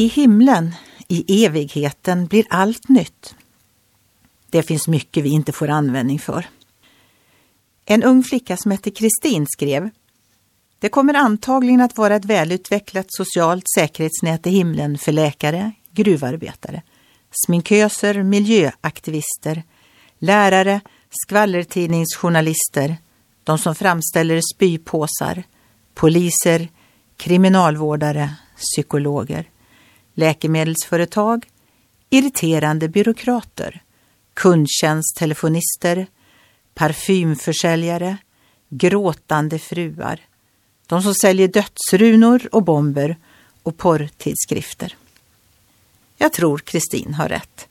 I himlen, i evigheten, blir allt nytt. Det finns mycket vi inte får användning för. En ung flicka som hette Kristin skrev Det kommer antagligen att vara ett välutvecklat socialt säkerhetsnät i himlen för läkare, gruvarbetare, sminköser, miljöaktivister, lärare, skvallertidningsjournalister, de som framställer spypåsar, poliser, kriminalvårdare, psykologer, läkemedelsföretag, irriterande byråkrater, kundtjänsttelefonister, parfymförsäljare, gråtande fruar, de som säljer dödsrunor och bomber och porrtidskrifter. Jag tror Kristin har rätt.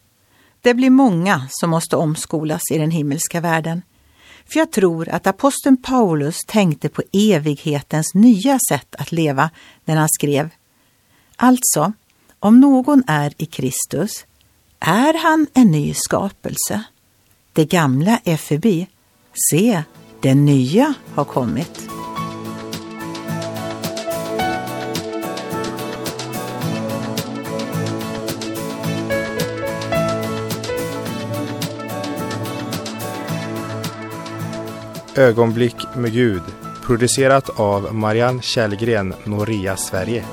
Det blir många som måste omskolas i den himmelska världen. För jag tror att aposteln Paulus tänkte på evighetens nya sätt att leva när han skrev Alltså, om någon är i Kristus är han en ny skapelse. Det gamla är förbi. Se, det nya har kommit. Ögonblick med Gud producerat av Marianne Källgren, Noria Sverige.